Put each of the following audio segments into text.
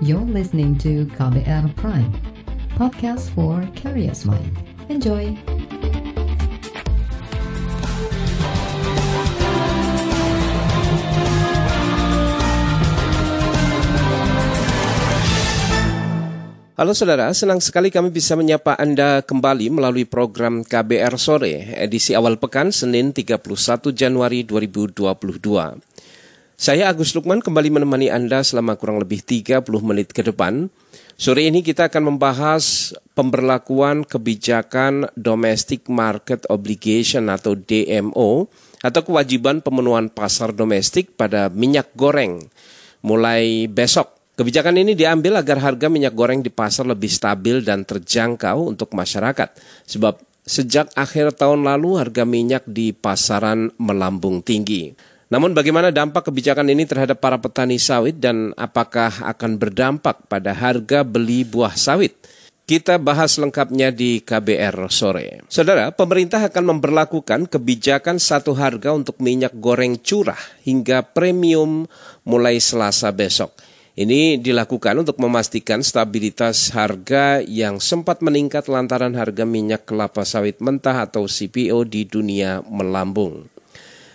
You're listening to KBR Prime, podcast for curious mind. Enjoy! Halo saudara, senang sekali kami bisa menyapa Anda kembali melalui program KBR Sore, edisi awal pekan Senin 31 Januari 2022. Saya Agus Lukman kembali menemani Anda selama kurang lebih 30 menit ke depan. Sore ini kita akan membahas pemberlakuan kebijakan Domestic Market Obligation atau DMO atau kewajiban pemenuhan pasar domestik pada minyak goreng mulai besok Kebijakan ini diambil agar harga minyak goreng di pasar lebih stabil dan terjangkau untuk masyarakat. Sebab sejak akhir tahun lalu harga minyak di pasaran melambung tinggi. Namun bagaimana dampak kebijakan ini terhadap para petani sawit dan apakah akan berdampak pada harga beli buah sawit? Kita bahas lengkapnya di KBR sore. Saudara, pemerintah akan memperlakukan kebijakan satu harga untuk minyak goreng curah hingga premium mulai Selasa besok. Ini dilakukan untuk memastikan stabilitas harga yang sempat meningkat lantaran harga minyak kelapa sawit mentah atau CPO di dunia melambung.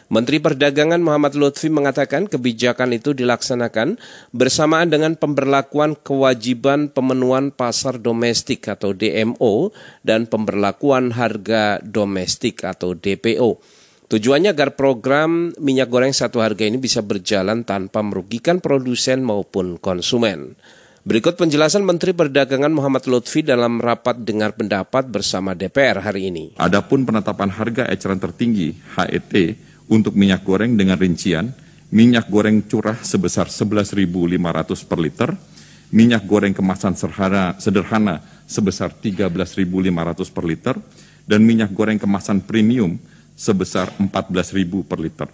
Menteri Perdagangan Muhammad Lutfi mengatakan kebijakan itu dilaksanakan bersamaan dengan pemberlakuan kewajiban pemenuhan pasar domestik atau DMO dan pemberlakuan harga domestik atau DPO. Tujuannya agar program minyak goreng satu harga ini bisa berjalan tanpa merugikan produsen maupun konsumen. Berikut penjelasan Menteri Perdagangan Muhammad Lutfi dalam rapat dengar pendapat bersama DPR hari ini. Adapun penetapan harga eceran tertinggi HET untuk minyak goreng dengan rincian minyak goreng curah sebesar 11.500 per liter, minyak goreng kemasan sederhana, sederhana sebesar 13.500 per liter, dan minyak goreng kemasan premium sebesar 14.000 per liter.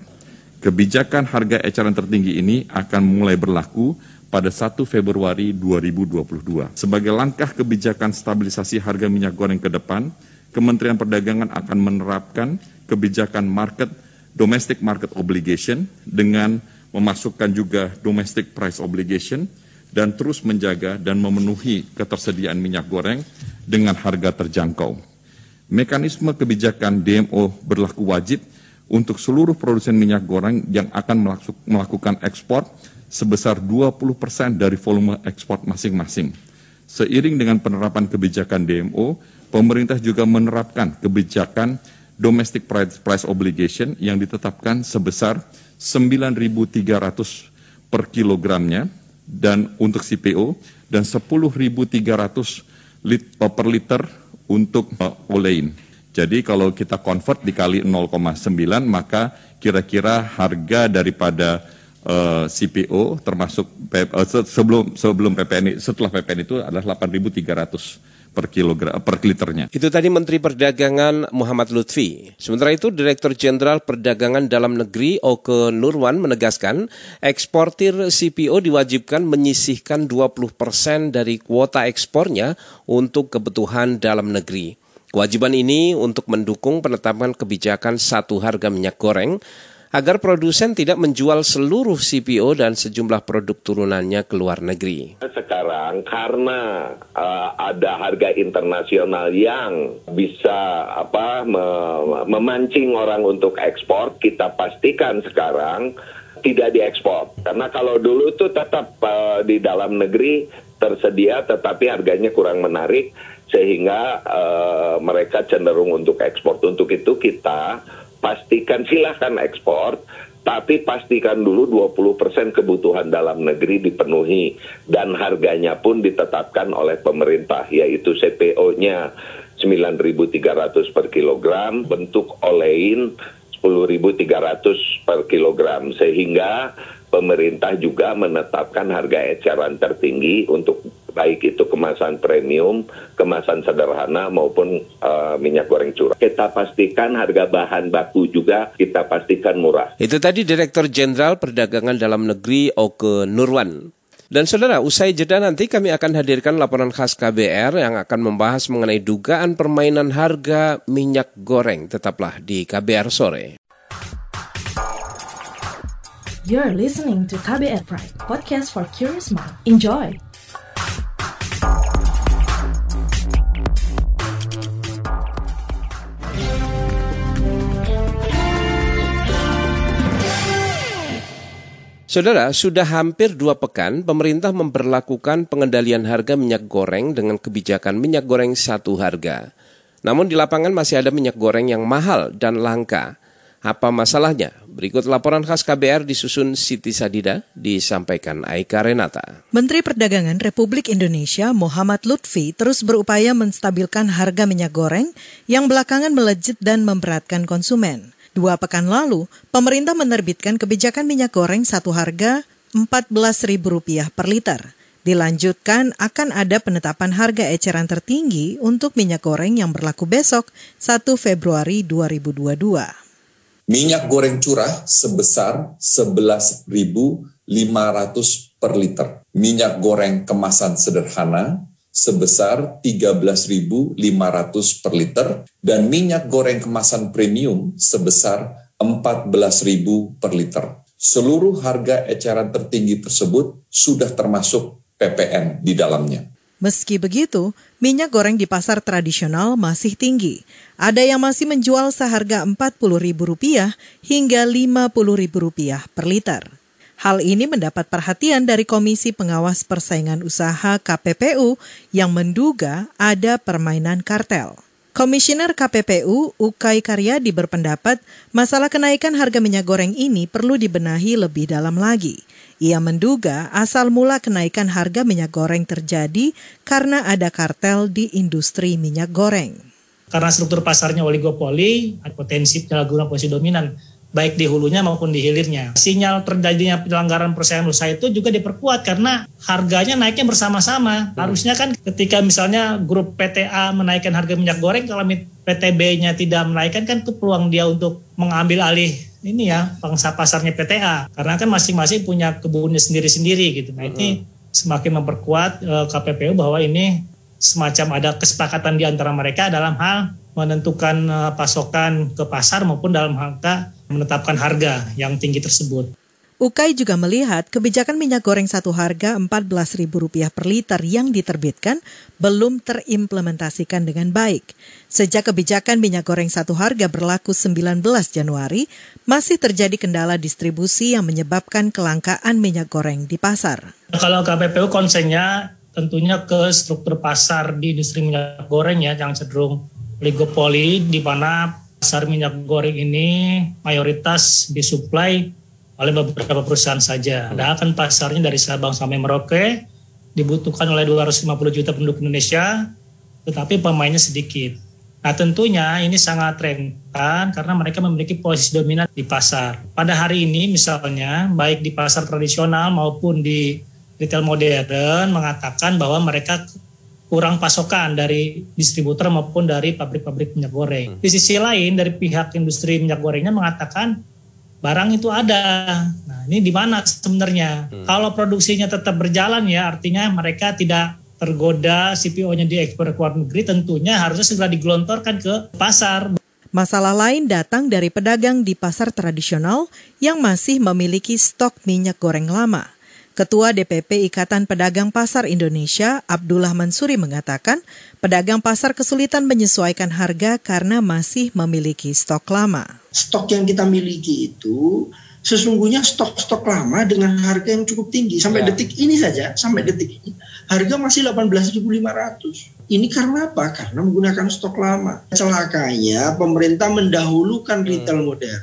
Kebijakan harga eceran tertinggi ini akan mulai berlaku pada 1 Februari 2022. Sebagai langkah kebijakan stabilisasi harga minyak goreng ke depan, Kementerian Perdagangan akan menerapkan kebijakan market domestic market obligation dengan memasukkan juga domestic price obligation dan terus menjaga dan memenuhi ketersediaan minyak goreng dengan harga terjangkau. Mekanisme kebijakan DMO berlaku wajib untuk seluruh produsen minyak goreng yang akan melakukan ekspor sebesar 20% dari volume ekspor masing-masing. Seiring dengan penerapan kebijakan DMO, pemerintah juga menerapkan kebijakan domestic price obligation yang ditetapkan sebesar 9.300 per kilogramnya dan untuk CPO dan 10.300 per liter untuk uh, olein. Jadi kalau kita convert dikali 0,9 maka kira-kira harga daripada uh, CPO termasuk uh, sebelum sebelum PPN setelah PPN itu adalah 8.300 per kilogram per liternya. Itu tadi Menteri Perdagangan Muhammad Lutfi. Sementara itu Direktur Jenderal Perdagangan Dalam Negeri Oke Nurwan menegaskan eksportir CPO diwajibkan menyisihkan 20% dari kuota ekspornya untuk kebutuhan dalam negeri. Kewajiban ini untuk mendukung penetapan kebijakan satu harga minyak goreng agar produsen tidak menjual seluruh CPO dan sejumlah produk turunannya ke luar negeri. Sekarang karena uh, ada harga internasional yang bisa apa me memancing orang untuk ekspor, kita pastikan sekarang tidak diekspor. Karena kalau dulu itu tetap uh, di dalam negeri tersedia tetapi harganya kurang menarik sehingga uh, mereka cenderung untuk ekspor. Untuk itu kita pastikan silahkan ekspor, tapi pastikan dulu 20% kebutuhan dalam negeri dipenuhi dan harganya pun ditetapkan oleh pemerintah yaitu CPO-nya 9.300 per kilogram, bentuk olein 10.300 per kilogram. Sehingga pemerintah juga menetapkan harga eceran tertinggi untuk baik itu kemasan premium, kemasan sederhana maupun uh, minyak goreng curah. Kita pastikan harga bahan baku juga kita pastikan murah. Itu tadi Direktur Jenderal Perdagangan Dalam Negeri Oke Nurwan. Dan saudara, usai jeda nanti kami akan hadirkan laporan khas KBR yang akan membahas mengenai dugaan permainan harga minyak goreng. Tetaplah di KBR sore. You're listening to KBR Pride, podcast for curious mind. Enjoy! Saudara, sudah hampir dua pekan pemerintah memperlakukan pengendalian harga minyak goreng dengan kebijakan minyak goreng satu harga. Namun di lapangan masih ada minyak goreng yang mahal dan langka. Apa masalahnya? Berikut laporan khas KBR disusun Siti Sadida, disampaikan Aika Renata. Menteri Perdagangan Republik Indonesia Muhammad Lutfi terus berupaya menstabilkan harga minyak goreng yang belakangan melejit dan memberatkan konsumen. Dua pekan lalu, pemerintah menerbitkan kebijakan minyak goreng satu harga Rp14.000 per liter. Dilanjutkan akan ada penetapan harga eceran tertinggi untuk minyak goreng yang berlaku besok 1 Februari 2022. Minyak goreng curah sebesar 11.500 per liter. Minyak goreng kemasan sederhana sebesar 13.500 per liter dan minyak goreng kemasan premium sebesar 14.000 per liter. Seluruh harga eceran tertinggi tersebut sudah termasuk PPN di dalamnya. Meski begitu, minyak goreng di pasar tradisional masih tinggi. Ada yang masih menjual seharga Rp40.000 hingga Rp50.000 per liter. Hal ini mendapat perhatian dari Komisi Pengawas Persaingan Usaha KPPU yang menduga ada permainan kartel. Komisioner KPPU Ukay Karyadi berpendapat masalah kenaikan harga minyak goreng ini perlu dibenahi lebih dalam lagi. Ia menduga asal mula kenaikan harga minyak goreng terjadi karena ada kartel di industri minyak goreng. Karena struktur pasarnya oligopoli, potensi penyalahgunaan posisi dominan baik di hulunya maupun di hilirnya. Sinyal terjadinya pelanggaran persaingan usaha itu juga diperkuat karena harganya naiknya bersama-sama. Hmm. Harusnya kan ketika misalnya grup PTA menaikkan harga minyak goreng, kalau PTB-nya tidak menaikkan kan itu peluang dia untuk mengambil alih ini ya pangsa pasarnya PTA. Karena kan masing-masing punya kebunnya sendiri-sendiri gitu. Nah ini hmm. semakin memperkuat eh, KPPU bahwa ini semacam ada kesepakatan di antara mereka dalam hal menentukan uh, pasokan ke pasar maupun dalam rangka menetapkan harga yang tinggi tersebut. Ukai juga melihat kebijakan minyak goreng satu harga Rp14.000 per liter yang diterbitkan belum terimplementasikan dengan baik. Sejak kebijakan minyak goreng satu harga berlaku 19 Januari, masih terjadi kendala distribusi yang menyebabkan kelangkaan minyak goreng di pasar. Kalau KPPU konsennya tentunya ke struktur pasar di industri minyak goreng ya yang cenderung oligopoli di mana pasar minyak goreng ini mayoritas disuplai oleh beberapa perusahaan saja. Padahal kan pasarnya dari Sabang sampai Merauke dibutuhkan oleh 250 juta penduduk Indonesia, tetapi pemainnya sedikit. Nah tentunya ini sangat rentan karena mereka memiliki posisi dominan di pasar. Pada hari ini misalnya baik di pasar tradisional maupun di retail modern mengatakan bahwa mereka kurang pasokan dari distributor maupun dari pabrik-pabrik minyak goreng. Hmm. Di sisi lain dari pihak industri minyak gorengnya mengatakan barang itu ada. Nah, ini di mana sebenarnya? Hmm. Kalau produksinya tetap berjalan ya artinya mereka tidak tergoda CPO-nya diekspor ke luar negeri tentunya harusnya segera digelontorkan ke pasar. Masalah lain datang dari pedagang di pasar tradisional yang masih memiliki stok minyak goreng lama. Ketua DPP Ikatan Pedagang Pasar Indonesia, Abdullah Mansuri mengatakan, pedagang pasar kesulitan menyesuaikan harga karena masih memiliki stok lama. Stok yang kita miliki itu sesungguhnya stok-stok lama dengan harga yang cukup tinggi. Sampai ya. detik ini saja sampai detik ini harga masih 18.500 ini karena apa? Karena menggunakan stok lama. Celakanya pemerintah mendahulukan retail modern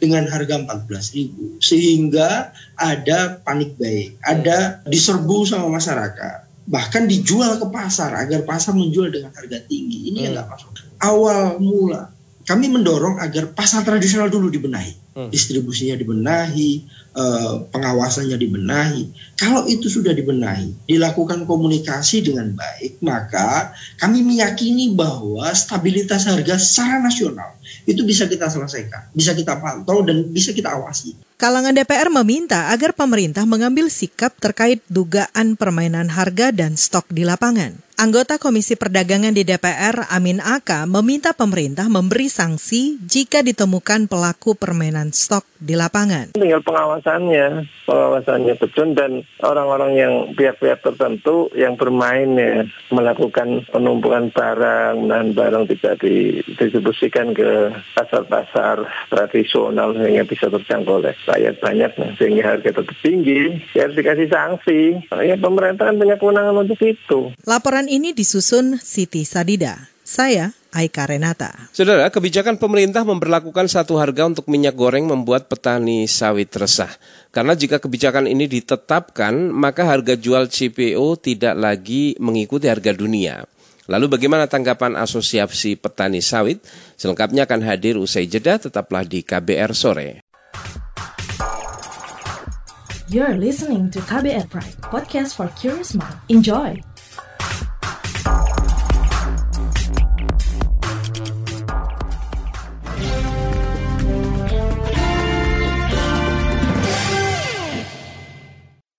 dengan harga 14.000 sehingga ada panik baik, ada diserbu sama masyarakat, bahkan dijual ke pasar agar pasar menjual dengan harga tinggi. Ini hmm. yang nggak masuk. Awal mula kami mendorong agar pasar tradisional dulu dibenahi, hmm. distribusinya dibenahi, eh, pengawasannya dibenahi. Kalau itu sudah dibenahi, dilakukan komunikasi dengan baik, maka kami meyakini bahwa stabilitas harga secara nasional itu bisa kita selesaikan, bisa kita pantau dan bisa kita awasi. Kalangan DPR meminta agar pemerintah mengambil sikap terkait dugaan permainan harga dan stok di lapangan. Anggota Komisi Perdagangan di DPR, Amin Aka, meminta pemerintah memberi sanksi jika ditemukan pelaku permainan stok di lapangan. Tinggal pengawasannya, pengawasannya betul dan orang-orang yang pihak-pihak tertentu yang bermain ya, melakukan penumpukan barang dan barang tidak didistribusikan ke pasar-pasar tradisional sehingga bisa terjangkau oleh rakyat banyak nah, sehingga harga tetap tinggi ya harus dikasih sanksi. Ya pemerintah kan punya kewenangan untuk itu. Laporan ini disusun Siti Sadida. Saya Aika Renata. Saudara, kebijakan pemerintah memperlakukan satu harga untuk minyak goreng membuat petani sawit resah. Karena jika kebijakan ini ditetapkan, maka harga jual CPO tidak lagi mengikuti harga dunia. Lalu bagaimana tanggapan Asosiasi Petani Sawit? Selengkapnya akan hadir usai jeda, tetaplah di KBR Sore. You're listening to KBR Pride, podcast for curious mind. Enjoy!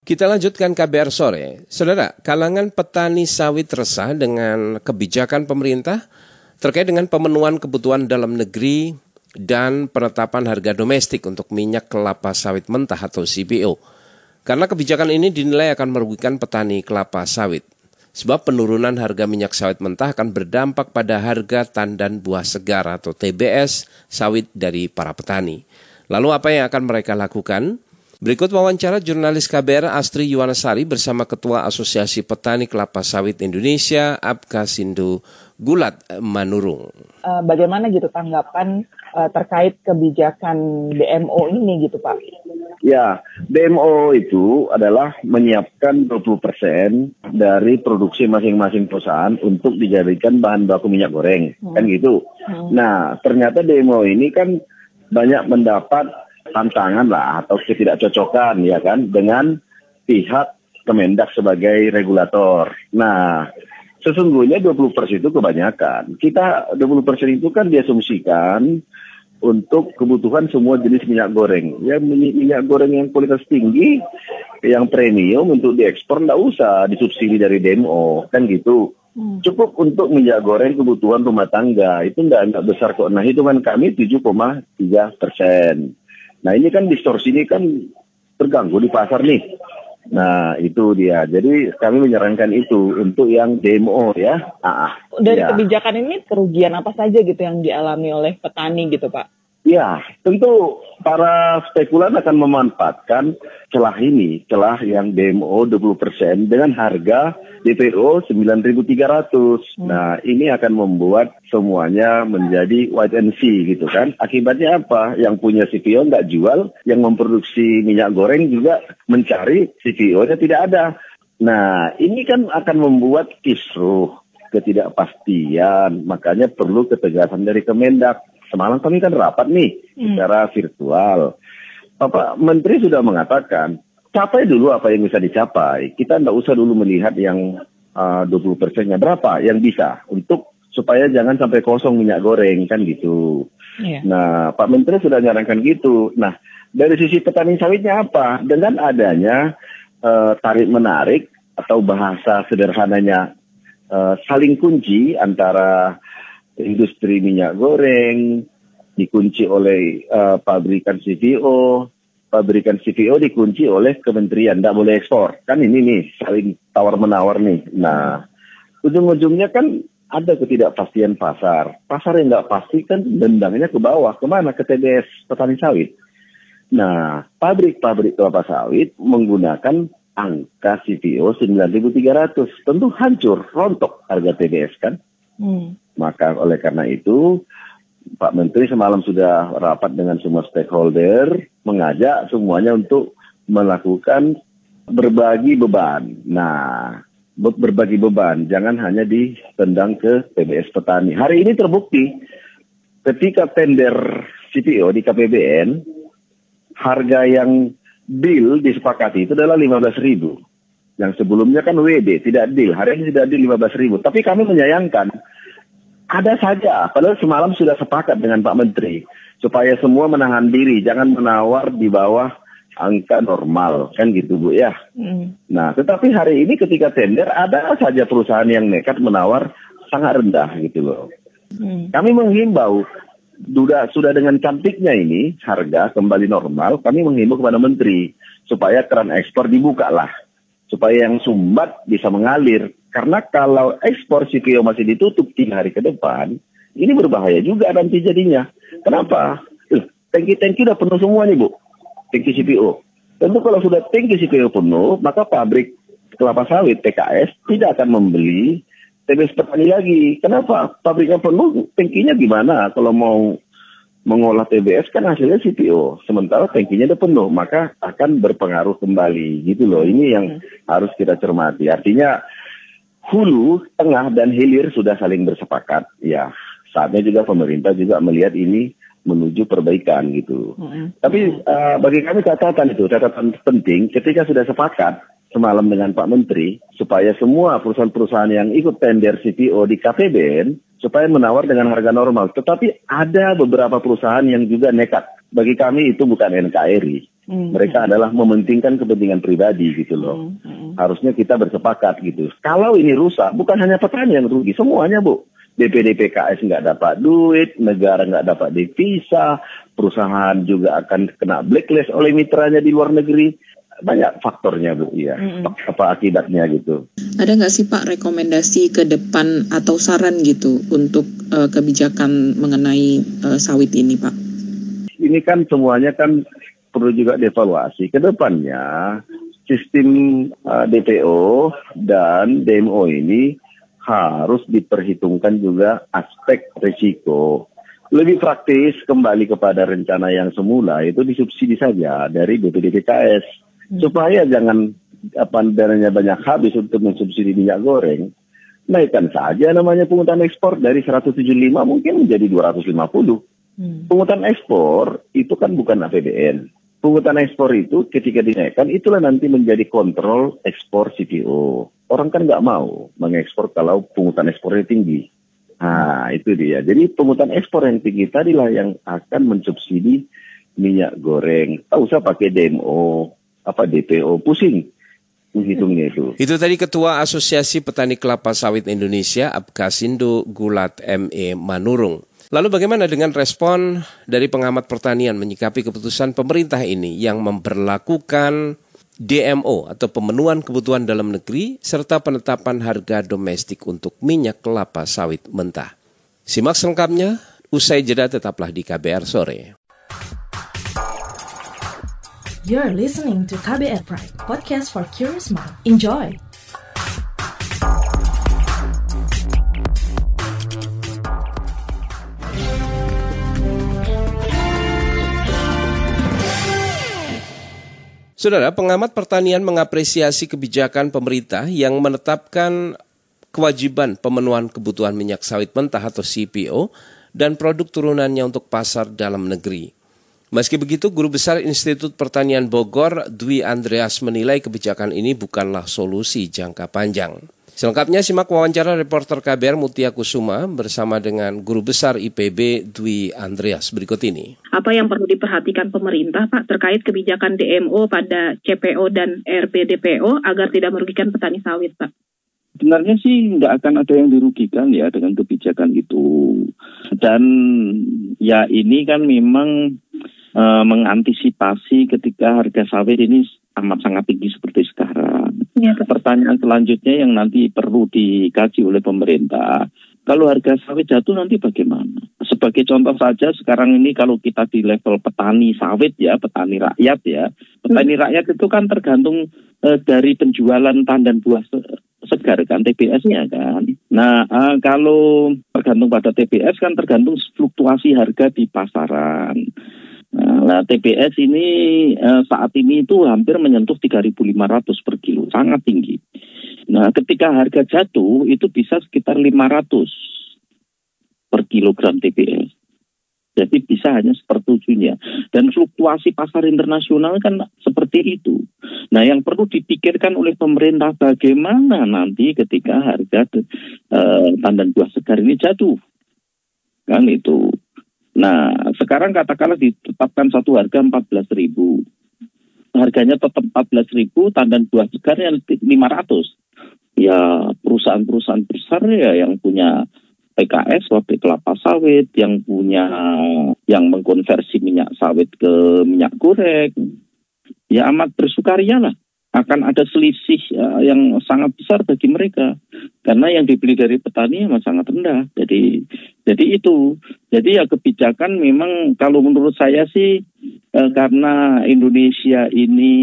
Kita lanjutkan KBR sore. Saudara, kalangan petani sawit resah dengan kebijakan pemerintah terkait dengan pemenuhan kebutuhan dalam negeri dan penetapan harga domestik untuk minyak kelapa sawit mentah atau CPO. Karena kebijakan ini dinilai akan merugikan petani kelapa sawit. Sebab penurunan harga minyak sawit mentah akan berdampak pada harga tandan buah segar atau TBS sawit dari para petani. Lalu apa yang akan mereka lakukan? Berikut wawancara jurnalis KBR Astri Yuwanasari bersama Ketua Asosiasi Petani Kelapa Sawit Indonesia, Abka Sindu Gulat Manurung. Uh, bagaimana gitu tanggapan uh, terkait kebijakan DMO ini gitu Pak? Ya, DMO itu adalah menyiapkan 20% dari produksi masing-masing perusahaan untuk dijadikan bahan baku minyak goreng, hmm. kan gitu. Hmm. Nah, ternyata DMO ini kan banyak mendapat tantangan lah atau ketidakcocokan ya kan dengan pihak Kemendak sebagai regulator. Nah, sesungguhnya 20 persen itu kebanyakan. Kita 20 persen itu kan diasumsikan untuk kebutuhan semua jenis minyak goreng. Ya minyak goreng yang kualitas tinggi, yang premium untuk diekspor nggak usah disubsidi dari demo, kan gitu. Hmm. Cukup untuk minyak goreng kebutuhan rumah tangga itu nggak nggak besar kok. Nah hitungan kami 7,3 persen. Nah ini kan distorsi ini kan terganggu di pasar nih. Nah itu dia. Jadi kami menyarankan itu untuk yang demo ya. Ah, Dari ya. kebijakan ini kerugian apa saja gitu yang dialami oleh petani gitu Pak? Ya, tentu para spekulan akan memanfaatkan celah ini, celah yang DMO 20% dengan harga DPO 9.300. Hmm. Nah, ini akan membuat semuanya menjadi white and see gitu kan. Akibatnya apa? Yang punya CPO nggak jual, yang memproduksi minyak goreng juga mencari CPO-nya tidak ada. Nah, ini kan akan membuat kisruh, ketidakpastian, makanya perlu ketegasan dari Kemendak semalam kami kan rapat nih hmm. secara virtual. Bapak Menteri sudah mengatakan, capai dulu apa yang bisa dicapai. Kita tidak usah dulu melihat yang uh, 20 persennya berapa yang bisa untuk supaya jangan sampai kosong minyak goreng kan gitu. Yeah. Nah, Pak Menteri sudah nyarankan gitu. Nah, dari sisi petani sawitnya apa? Dengan adanya uh, tarik menarik atau bahasa sederhananya uh, saling kunci antara industri minyak goreng dikunci oleh uh, pabrikan CPO, pabrikan CPO dikunci oleh kementerian, tidak boleh ekspor. Kan ini nih saling tawar menawar nih. Nah, ujung-ujungnya kan ada ketidakpastian pasar. Pasar yang nggak pasti kan dendangnya ke bawah, ke mana? Ke TBS petani sawit. Nah, pabrik-pabrik kelapa sawit menggunakan angka CPO 9.300. Tentu hancur, rontok harga TBS kan. Hmm. Maka oleh karena itu Pak Menteri semalam sudah rapat dengan semua stakeholder, mengajak semuanya untuk melakukan berbagi beban. Nah, berbagi beban, jangan hanya ditendang ke PBS petani. Hari ini terbukti ketika tender CPO di KPBN, harga yang deal disepakati itu adalah 15 ribu. Yang sebelumnya kan WD, tidak deal. Hari ini tidak deal 15 ribu. Tapi kami menyayangkan ada saja, padahal semalam sudah sepakat dengan Pak Menteri supaya semua menahan diri, jangan menawar di bawah angka normal kan gitu Bu ya. Hmm. Nah, tetapi hari ini ketika tender ada saja perusahaan yang nekat menawar sangat rendah gitu loh. Hmm. Kami menghimbau sudah sudah dengan cantiknya ini harga kembali normal, kami menghimbau kepada menteri supaya keran ekspor dibuka lah supaya yang sumbat bisa mengalir. Karena kalau ekspor CPO masih ditutup tiga hari ke depan, ini berbahaya juga nanti jadinya. Kenapa? Tangki-tangki udah penuh semua nih Bu tangki CPO. Tentu kalau sudah tangki CPO penuh, maka pabrik kelapa sawit PKS tidak akan membeli TBS petani lagi. Kenapa? Pabriknya penuh, tangkinya gimana? Kalau mau mengolah TBS kan hasilnya CPO. Sementara tangkinya udah penuh, maka akan berpengaruh kembali. Gitu loh. Ini yang hmm. harus kita cermati. Artinya hulu, tengah, dan hilir sudah saling bersepakat. Ya, saatnya juga pemerintah juga melihat ini menuju perbaikan gitu. Mm-hmm. Tapi uh, bagi kami catatan itu catatan penting ketika sudah sepakat semalam dengan Pak Menteri supaya semua perusahaan-perusahaan yang ikut tender CPO di KPBN supaya menawar dengan harga normal. Tetapi ada beberapa perusahaan yang juga nekat. Bagi kami itu bukan NKRI. Mm-hmm. Mereka adalah mementingkan kepentingan pribadi gitu loh. Mm-hmm. Harusnya kita bersepakat gitu. Kalau ini rusak, bukan hanya petani yang rugi, semuanya bu. DPD PKS nggak dapat duit, negara nggak dapat devisa, perusahaan juga akan kena blacklist oleh mitranya di luar negeri. Banyak faktornya Bu, ya. Mm -hmm. Apa akibatnya gitu. Ada nggak sih Pak rekomendasi ke depan atau saran gitu untuk uh, kebijakan mengenai uh, sawit ini Pak? Ini kan semuanya kan perlu juga dievaluasi. Ke depannya sistem uh, DPO dan DMO ini harus diperhitungkan juga aspek risiko. Lebih praktis kembali kepada rencana yang semula itu disubsidi saja dari BPDPKS hmm. supaya jangan apa dananya banyak habis untuk mensubsidi minyak goreng. Naikkan saja namanya pungutan ekspor dari 175 mungkin menjadi 250. Hmm. Pungutan ekspor itu kan bukan APBN. Pungutan ekspor itu ketika dinaikkan itulah nanti menjadi kontrol ekspor CPO orang kan nggak mau mengekspor kalau pungutan ekspornya tinggi. Nah, itu dia. Jadi pungutan ekspor yang tinggi tadilah yang akan mensubsidi minyak goreng. Tak usah pakai DMO, apa DPO, pusing menghitungnya itu. Itu tadi Ketua Asosiasi Petani Kelapa Sawit Indonesia, Abkasindo Gulat ME Manurung. Lalu bagaimana dengan respon dari pengamat pertanian menyikapi keputusan pemerintah ini yang memperlakukan DMO atau pemenuhan kebutuhan dalam negeri serta penetapan harga domestik untuk minyak kelapa sawit mentah. Simak selengkapnya usai jeda tetaplah di KBR sore. You're listening to KBR Pride, podcast for curious mind. Enjoy. Saudara, pengamat pertanian mengapresiasi kebijakan pemerintah yang menetapkan kewajiban pemenuhan kebutuhan minyak sawit mentah atau CPO dan produk turunannya untuk pasar dalam negeri. Meski begitu, Guru Besar Institut Pertanian Bogor, Dwi Andreas menilai kebijakan ini bukanlah solusi jangka panjang. Selengkapnya simak wawancara reporter KBR Mutia Kusuma bersama dengan Guru Besar IPB Dwi Andreas berikut ini. Apa yang perlu diperhatikan pemerintah Pak terkait kebijakan DMO pada CPO dan RPDPO agar tidak merugikan petani sawit Pak? Sebenarnya sih nggak akan ada yang dirugikan ya dengan kebijakan itu. Dan ya ini kan memang e, mengantisipasi ketika harga sawit ini amat sangat tinggi seperti sekarang. Ya, Pertanyaan selanjutnya yang nanti perlu dikaji oleh pemerintah, kalau harga sawit jatuh nanti bagaimana? Sebagai contoh saja sekarang ini kalau kita di level petani sawit ya, petani rakyat ya, petani hmm. rakyat itu kan tergantung eh, dari penjualan tandan buah segar kan TBS-nya kan. Nah uh, kalau tergantung pada TBS kan tergantung fluktuasi harga di pasaran. Nah, TBS ini eh, saat ini itu hampir menyentuh 3.500 per kilo, sangat tinggi. Nah, ketika harga jatuh itu bisa sekitar 500 per kilogram TBS. Jadi bisa hanya sepertujuhnya. Dan fluktuasi pasar internasional kan seperti itu. Nah yang perlu dipikirkan oleh pemerintah bagaimana nanti ketika harga eh, tandan buah segar ini jatuh. Kan itu. Nah, sekarang katakanlah ditetapkan satu harga 14 ribu. harganya tetap 14.000, tandan buah segar yang 500. Ya perusahaan-perusahaan besar ya yang punya PKS, pabrik kelapa sawit, yang punya yang mengkonversi minyak sawit ke minyak goreng, ya amat bersukaria lah akan ada selisih uh, yang sangat besar bagi mereka. Karena yang dibeli dari petani memang sangat rendah. Jadi jadi itu. Jadi ya kebijakan memang kalau menurut saya sih uh, karena Indonesia ini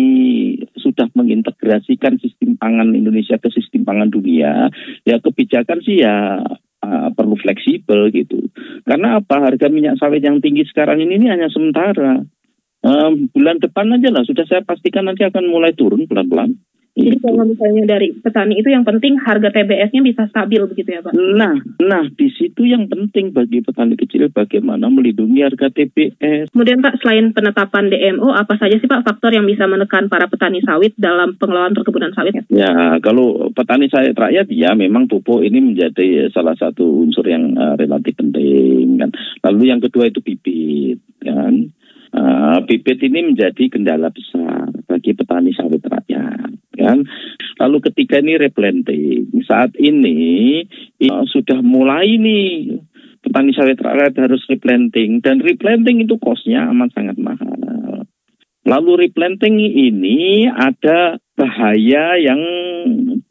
sudah mengintegrasikan sistem pangan Indonesia ke sistem pangan dunia ya kebijakan sih ya uh, perlu fleksibel gitu. Karena apa? Harga minyak sawit yang tinggi sekarang ini, ini hanya sementara Um, bulan depan aja lah, sudah saya pastikan nanti akan mulai turun pelan-pelan. Jadi gitu. kalau misalnya dari petani itu yang penting harga TBS-nya bisa stabil begitu ya Pak? Nah, nah di situ yang penting bagi petani kecil bagaimana melindungi harga TBS. Kemudian Pak, selain penetapan DMO, apa saja sih Pak faktor yang bisa menekan para petani sawit dalam pengelolaan perkebunan sawit? Ya, kalau petani sawit rakyat ya memang pupuk ini menjadi salah satu unsur yang uh, relatif penting kan. Lalu yang kedua itu bibit kan uh, bibit ini menjadi kendala besar bagi petani sawit rakyat kan? Lalu ketika ini replanting saat ini uh, sudah mulai nih petani sawit rakyat harus replanting dan replanting itu kosnya amat sangat mahal. Lalu replanting ini ada bahaya yang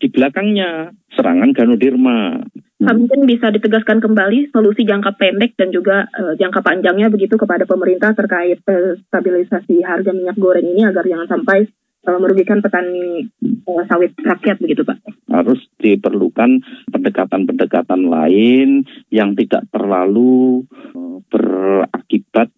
di belakangnya serangan ganoderma Hmm. Mungkin bisa ditegaskan kembali solusi jangka pendek dan juga uh, jangka panjangnya begitu kepada pemerintah terkait uh, stabilisasi harga minyak goreng ini agar jangan sampai uh, merugikan petani uh, sawit rakyat begitu Pak. Harus diperlukan pendekatan-pendekatan lain yang tidak terlalu uh, berakibat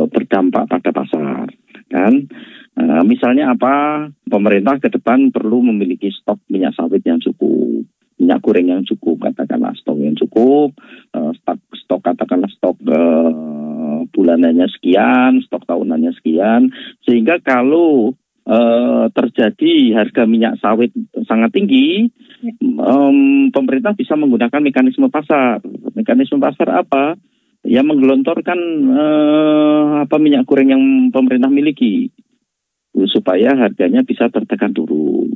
uh, berdampak pada pasar kan. Uh, misalnya apa? Pemerintah ke depan perlu memiliki stok minyak sawit yang cukup minyak goreng yang cukup, katakanlah stok yang cukup, uh, stok, stok katakanlah stok uh, bulanannya sekian, stok tahunannya sekian, sehingga kalau uh, terjadi harga minyak sawit sangat tinggi, um, pemerintah bisa menggunakan mekanisme pasar. Mekanisme pasar apa? Ya menggelontorkan uh, apa minyak goreng yang pemerintah miliki supaya harganya bisa tertekan turun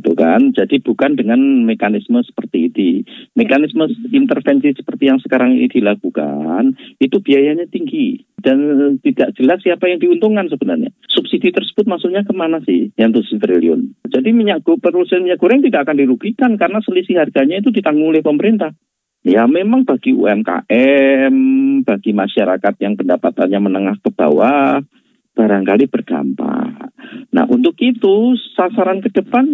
gitu kan. Jadi bukan dengan mekanisme seperti ini. Mekanisme intervensi seperti yang sekarang ini dilakukan itu biayanya tinggi dan tidak jelas siapa yang diuntungkan sebenarnya. Subsidi tersebut maksudnya ke mana sih yang 7 triliun? Jadi minyak perusahaan minyak goreng tidak akan dirugikan karena selisih harganya itu ditanggung oleh pemerintah. Ya memang bagi UMKM, bagi masyarakat yang pendapatannya menengah ke bawah, barangkali berdampak. Nah untuk itu sasaran ke depan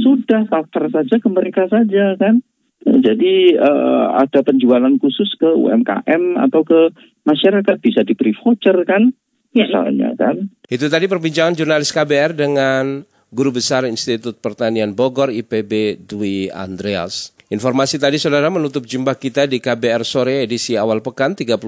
sudah sasar saja ke mereka saja kan. Jadi uh, ada penjualan khusus ke UMKM atau ke masyarakat bisa diberi voucher kan, ya. misalnya kan. Itu tadi perbincangan jurnalis KBR dengan Guru Besar Institut Pertanian Bogor IPB Dwi Andreas. Informasi tadi saudara menutup jumpa kita di KBR sore edisi awal pekan 31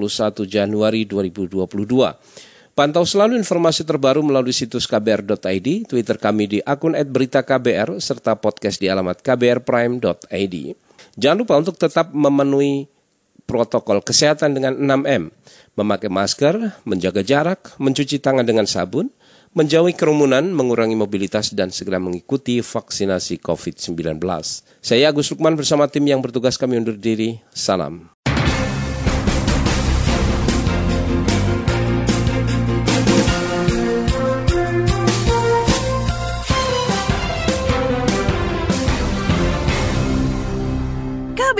Januari 2022. Pantau selalu informasi terbaru melalui situs kbr.id, Twitter kami di akun @beritaKBR serta podcast di alamat kbrprime.id. Jangan lupa untuk tetap memenuhi protokol kesehatan dengan 6M, memakai masker, menjaga jarak, mencuci tangan dengan sabun, menjauhi kerumunan, mengurangi mobilitas, dan segera mengikuti vaksinasi COVID-19. Saya Agus Lukman bersama tim yang bertugas kami undur diri. Salam.